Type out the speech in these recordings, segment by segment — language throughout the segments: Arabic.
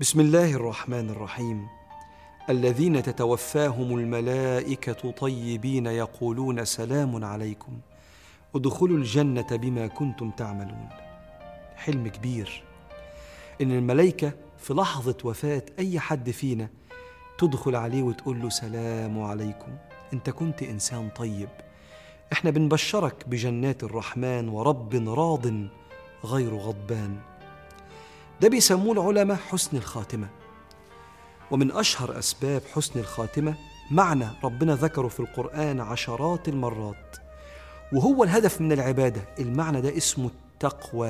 بسم الله الرحمن الرحيم الذين تتوفاهم الملائكة طيبين يقولون سلام عليكم. ادخلوا الجنة بما كنتم تعملون. حلم كبير. إن الملائكة في لحظة وفاة أي حد فينا تدخل عليه وتقول له سلام عليكم. أنت كنت إنسان طيب. إحنا بنبشرك بجنات الرحمن ورب راض غير غضبان. ده بيسموه العلماء حسن الخاتمة. ومن أشهر أسباب حسن الخاتمة معنى ربنا ذكره في القرآن عشرات المرات. وهو الهدف من العبادة. المعنى ده اسمه التقوى.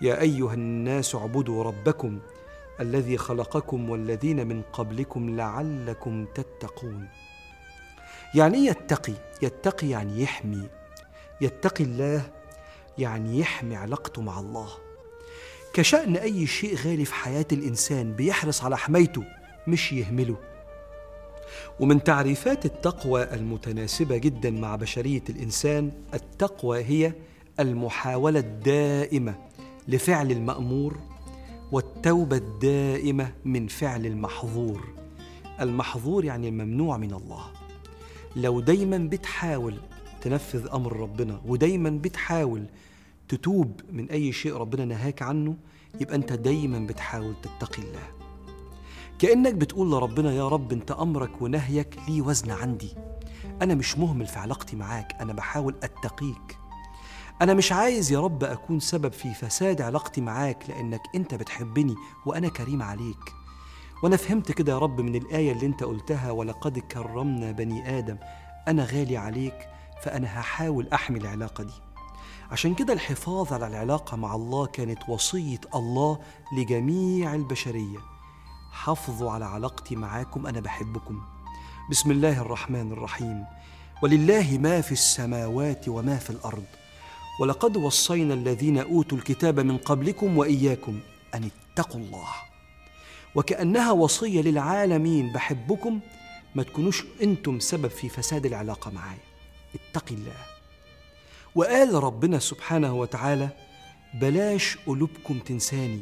يا أيها الناس اعبدوا ربكم الذي خلقكم والذين من قبلكم لعلكم تتقون. يعني إيه يتقي؟ يتقي يعني يحمي. يتقي الله يعني يحمي علاقته مع الله. كشأن أي شيء غالي في حياة الإنسان بيحرص على حمايته مش يهمله. ومن تعريفات التقوى المتناسبة جدا مع بشرية الإنسان التقوى هي المحاولة الدائمة لفعل المأمور والتوبة الدائمة من فعل المحظور. المحظور يعني الممنوع من الله. لو دايما بتحاول تنفذ أمر ربنا ودايما بتحاول تتوب من أي شيء ربنا نهاك عنه يبقى أنت دايما بتحاول تتقي الله. كأنك بتقول لربنا يا رب أنت أمرك ونهيك ليه وزن عندي. أنا مش مهمل في علاقتي معاك أنا بحاول أتقيك. أنا مش عايز يا رب أكون سبب في فساد علاقتي معاك لأنك أنت بتحبني وأنا كريم عليك. وأنا فهمت كده يا رب من الآية اللي أنت قلتها ولقد كرمنا بني آدم أنا غالي عليك فأنا هحاول أحمي العلاقة دي. عشان كده الحفاظ على العلاقة مع الله كانت وصية الله لجميع البشرية. حافظوا على علاقتي معاكم أنا بحبكم. بسم الله الرحمن الرحيم. ولله ما في السماوات وما في الأرض. ولقد وصينا الذين أوتوا الكتاب من قبلكم وإياكم أن اتقوا الله. وكأنها وصية للعالمين بحبكم. ما تكونوش أنتم سبب في فساد العلاقة معايا. اتقي الله. وقال ربنا سبحانه وتعالى بلاش قلوبكم تنساني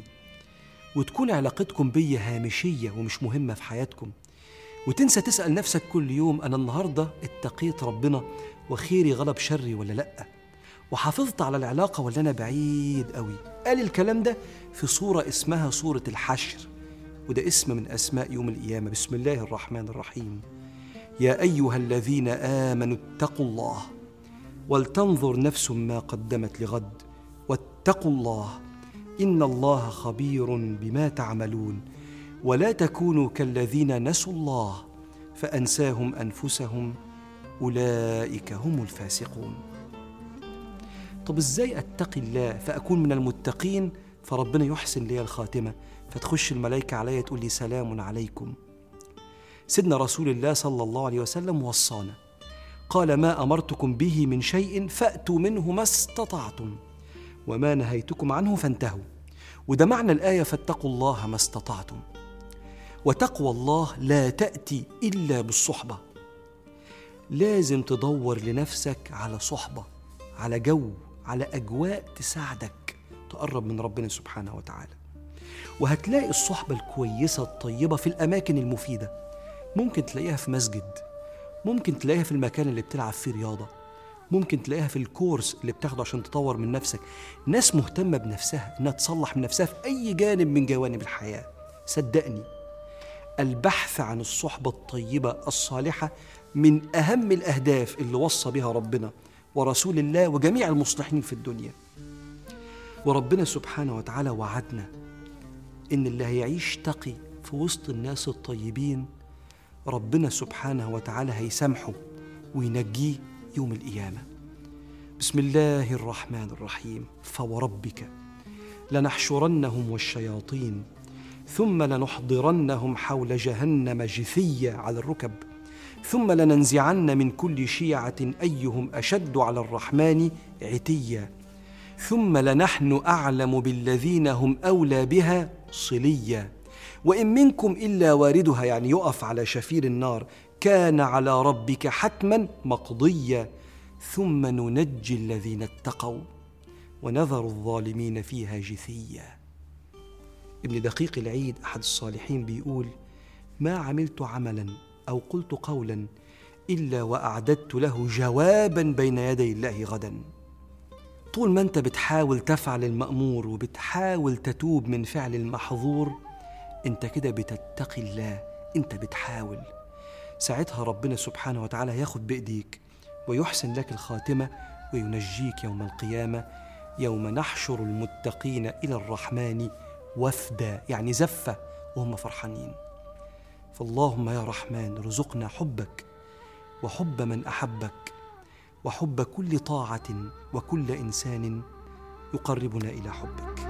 وتكون علاقتكم بيا هامشية ومش مهمة في حياتكم وتنسى تسأل نفسك كل يوم أنا النهاردة اتقيت ربنا وخيري غلب شري ولا لأ؟ وحافظت على العلاقة ولا أنا بعيد قوي قال الكلام ده في صورة اسمها صورة الحشر وده اسم من أسماء يوم القيامة. بسم الله الرحمن الرحيم. يا أيها الذين آمنوا اتقوا الله ولتنظر نفس ما قدمت لغد. واتقوا الله إن الله خبير بما تعملون. ولا تكونوا كالذين نسوا الله فأنساهم أنفسهم. أولئك هم الفاسقون. طب إزاي أتقي الله فأكون من المتقين؟ فربنا يحسن لي الخاتمة. فتخش الملائكة عليا تقول لي سلام عليكم. سيدنا رسول الله صلى الله عليه وسلم وصانا. قال ما أمرتكم به من شيء فأتوا منه ما استطعتم وما نهيتكم عنه فانتهوا. وده معنى الآية فاتقوا الله ما استطعتم. وتقوى الله لا تأتي إلا بالصحبة. لازم تدور لنفسك على صحبة على جو على أجواء تساعدك تقرب من ربنا سبحانه وتعالى. وهتلاقي الصحبة الكويسة الطيبة في الأماكن المفيدة. ممكن تلاقيها في مسجد ممكن تلاقيها في المكان اللي بتلعب فيه رياضة. ممكن تلاقيها في الكورس اللي بتاخده عشان تطور من نفسك. ناس مهتمة بنفسها إنها تصلح من نفسها في أي جانب من جوانب الحياة. صدقني البحث عن الصحبة الطيبة الصالحة من أهم الأهداف اللي وصى بها ربنا ورسول الله وجميع المصلحين في الدنيا. وربنا سبحانه وتعالى وعدنا إن اللي هيعيش تقي في وسط الناس الطيبين ربنا سبحانه وتعالى هيسامحه وينجيه يوم القيامة. بسم الله الرحمن الرحيم. فوربك لنحشرنهم والشياطين ثم لنحضرنهم حول جهنم جثيا على الركب ثم لننزعن من كل شيعة أيهم أشد على الرحمن عتيا ثم لنحن أعلم بالذين هم أولى بها صليا. وإن منكم إلا واردها يعني يقف على شفير النار كان على ربك حتما مقضيا. ثم ننجي الذين اتقوا ونذر الظالمين فيها جثيا. ابن دقيق العيد أحد الصالحين بيقول ما عملت عملا أو قلت قولا إلا وأعددت له جوابا بين يدي الله غدا. طول ما أنت بتحاول تفعل المأمور وبتحاول تتوب من فعل المحظور أنت كده بتتقي الله أنت بتحاول. ساعتها ربنا سبحانه وتعالى ياخد بإيديك ويحسن لك الخاتمة وينجيك يوم القيامة. يوم نحشر المتقين إلى الرحمن وفدا يعني زفة وهم فرحانين. فاللهم يا رحمن ارزقنا حبك وحب من أحبك وحب كل طاعة وكل إنسان يقربنا إلى حبك.